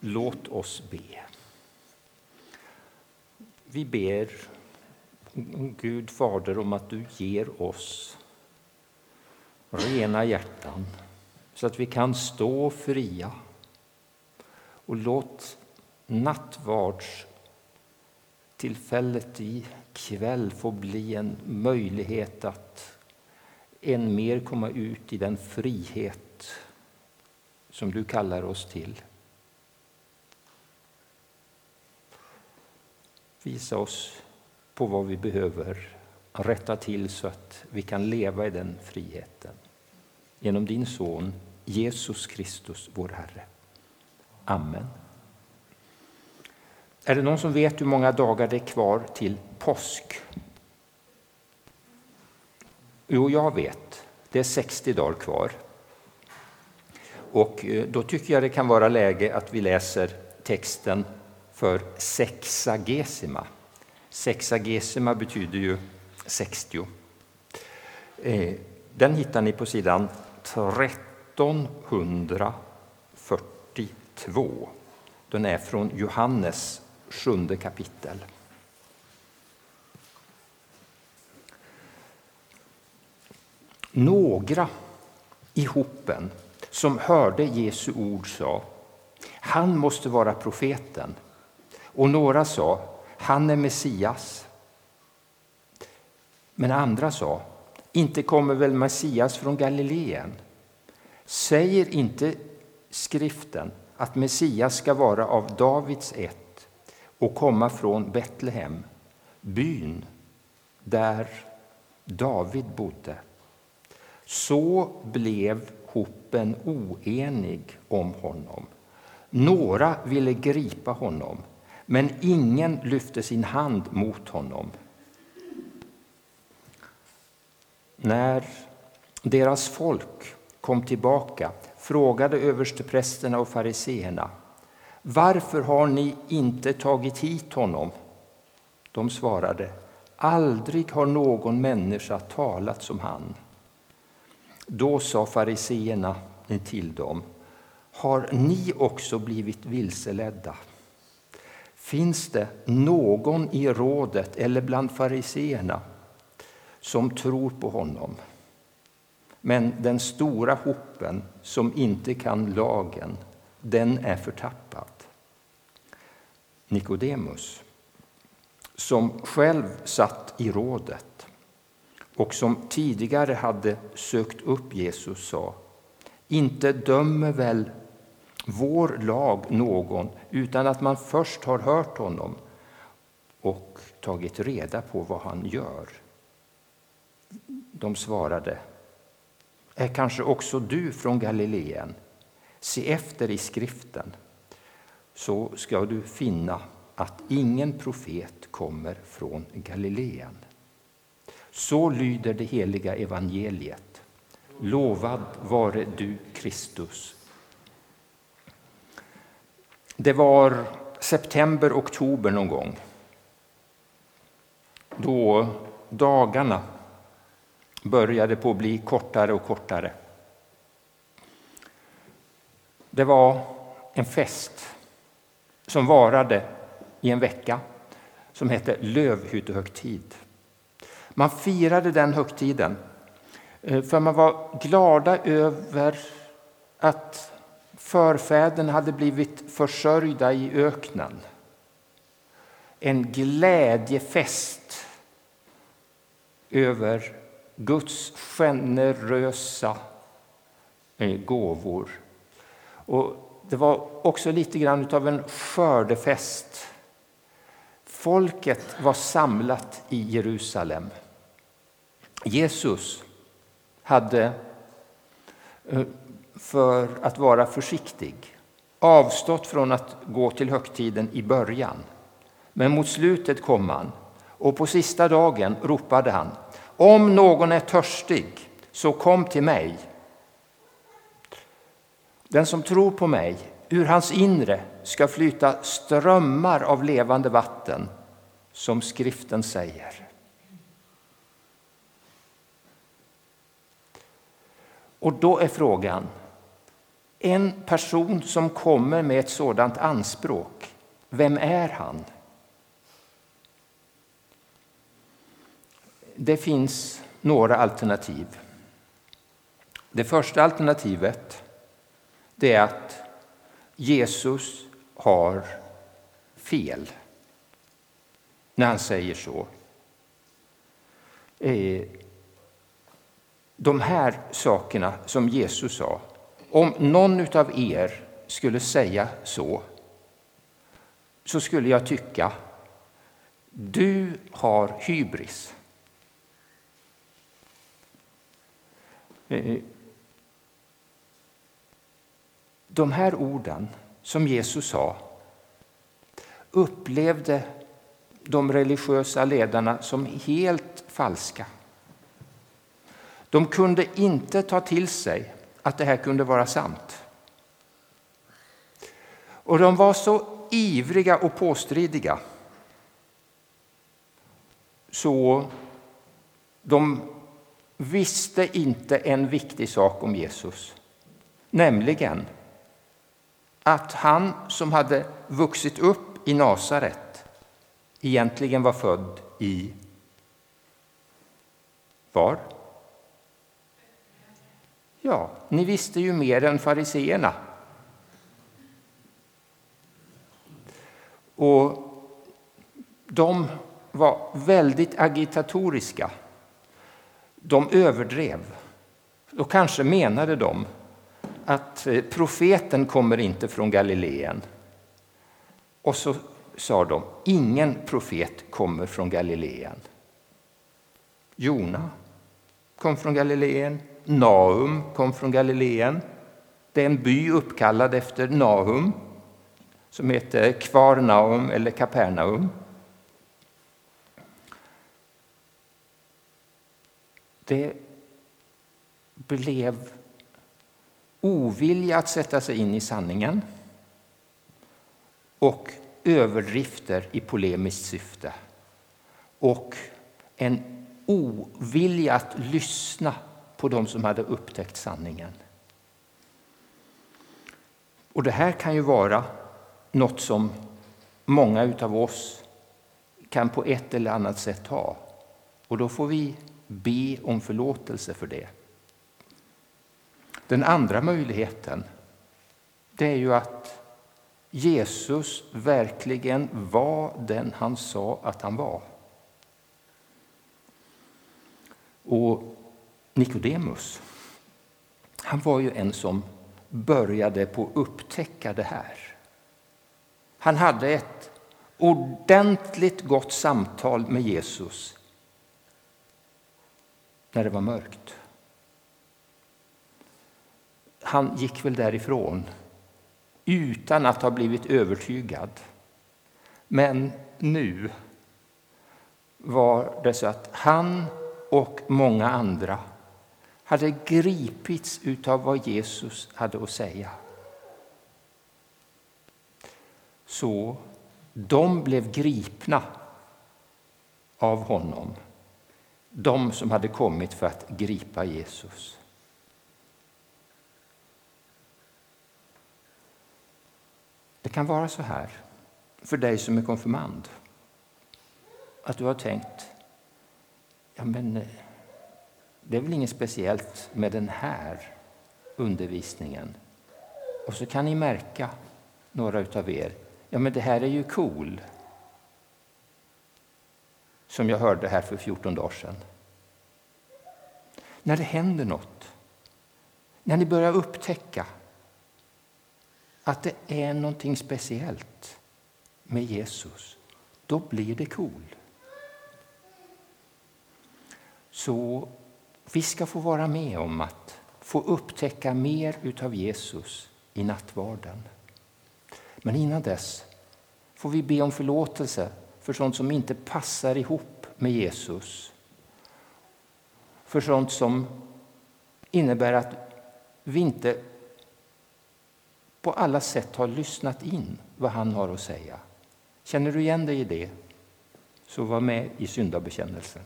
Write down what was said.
låt oss be. Vi ber, Gud Fader, om att du ger oss rena hjärtan så att vi kan stå fria. Och låt nattvardstillfället i kväll få bli en möjlighet att än mer komma ut i den frihet som du kallar oss till. Visa oss på vad vi behöver rätta till så att vi kan leva i den friheten. Genom din son Jesus Kristus, vår Herre. Amen. Är det någon som vet hur många dagar det är kvar till påsk? Jo, jag vet. Det är 60 dagar kvar. Och eh, då tycker jag det kan vara läge att vi läser texten för sexagesima. Sexagesima betyder ju 60. Eh, den hittar ni på sidan 1342. Den är från Johannes sjunde kapitel. Några i hopen som hörde Jesu ord sa han måste vara profeten. Och några sa han är Messias. Men andra sa inte kommer väl Messias från Galileen? Säger inte skriften att Messias ska vara av Davids ett och komma från Betlehem, byn där David bodde? Så blev hopen oenig om honom. Några ville gripa honom, men ingen lyfte sin hand mot honom. När deras folk kom tillbaka frågade översteprästerna och fariseerna varför har ni inte tagit hit honom? De svarade aldrig har någon människa talat som han. Då sa fariseerna till dem har ni också blivit vilseledda? Finns det någon i rådet eller bland fariseerna som tror på honom? Men den stora hopen som inte kan lagen, den är förtappad. Nikodemus, som själv satt i rådet och som tidigare hade sökt upp Jesus, sa inte dömer väl vår lag någon utan att man först har hört honom och tagit reda på vad han gör. De svarade är kanske också du från Galileen? Se efter i skriften, så ska du finna att ingen profet kommer från Galileen. Så lyder det heliga evangeliet. Lovad vare du, Kristus. Det var september, oktober någon gång då dagarna började på att bli kortare och kortare. Det var en fest som varade i en vecka som hette lövhyttehögtid. Man firade den högtiden eh, för man var glada över att förfäderna hade blivit försörjda i öknen. En glädjefest över Guds generösa eh, gåvor. Och det var också lite grann av en skördefest. Folket var samlat i Jerusalem. Jesus hade, eh, för att vara försiktig, avstått från att gå till högtiden i början. Men mot slutet kom han, och på sista dagen ropade han om någon är törstig, så kom till mig. Den som tror på mig, ur hans inre ska flyta strömmar av levande vatten, som skriften säger. Och då är frågan, en person som kommer med ett sådant anspråk, vem är han? Det finns några alternativ. Det första alternativet det är att Jesus har fel när han säger så. Eh, de här sakerna som Jesus sa, om någon av er skulle säga så, så skulle jag tycka du har hybris. Eh, de här orden som Jesus sa upplevde de religiösa ledarna som helt falska. De kunde inte ta till sig att det här kunde vara sant. Och de var så ivriga och påstridiga så de visste inte en viktig sak om Jesus, nämligen att han som hade vuxit upp i Nasaret egentligen var född i var? Ja, ni visste ju mer än fariseerna. Och de var väldigt agitatoriska. De överdrev. Då kanske menade de att eh, profeten kommer inte från Galileen. Och så sa de, ingen profet kommer från Galileen. Jona kom från Galileen, Nahum kom från Galileen. Det är en by uppkallad efter Nahum som heter Kvarnaum eller Kapernaum. Det blev ovilja att sätta sig in i sanningen och överdrifter i polemiskt syfte och en ovilja att lyssna på dem som hade upptäckt sanningen. Och Det här kan ju vara något som många av oss kan på ett eller annat sätt ha. Och då får vi be om förlåtelse för det. Den andra möjligheten det är ju att Jesus verkligen var den han sa att han var. Och Nikodemus, han var ju en som började på att upptäcka det här. Han hade ett ordentligt gott samtal med Jesus när det var mörkt han gick väl därifrån utan att ha blivit övertygad. Men nu var det så att han och många andra hade gripits av vad Jesus hade att säga. Så de blev gripna av honom, de som hade kommit för att gripa Jesus. Det kan vara så här för dig som är konfirmand att du har tänkt ja men eh, det är väl inget speciellt med den här undervisningen. Och så kan ni märka, några av er, ja men det här är ju cool. Som jag hörde här för 14 dagar sedan. När det händer något, när ni börjar upptäcka att det är någonting speciellt med Jesus, då blir det cool. Så vi ska få vara med om att få upptäcka mer utav Jesus i nattvarden. Men innan dess får vi be om förlåtelse för sånt som inte passar ihop med Jesus. För sånt som innebär att vi inte på alla sätt har lyssnat in vad han har att säga. Känner du igen dig i det, så var med i syndabekännelsen.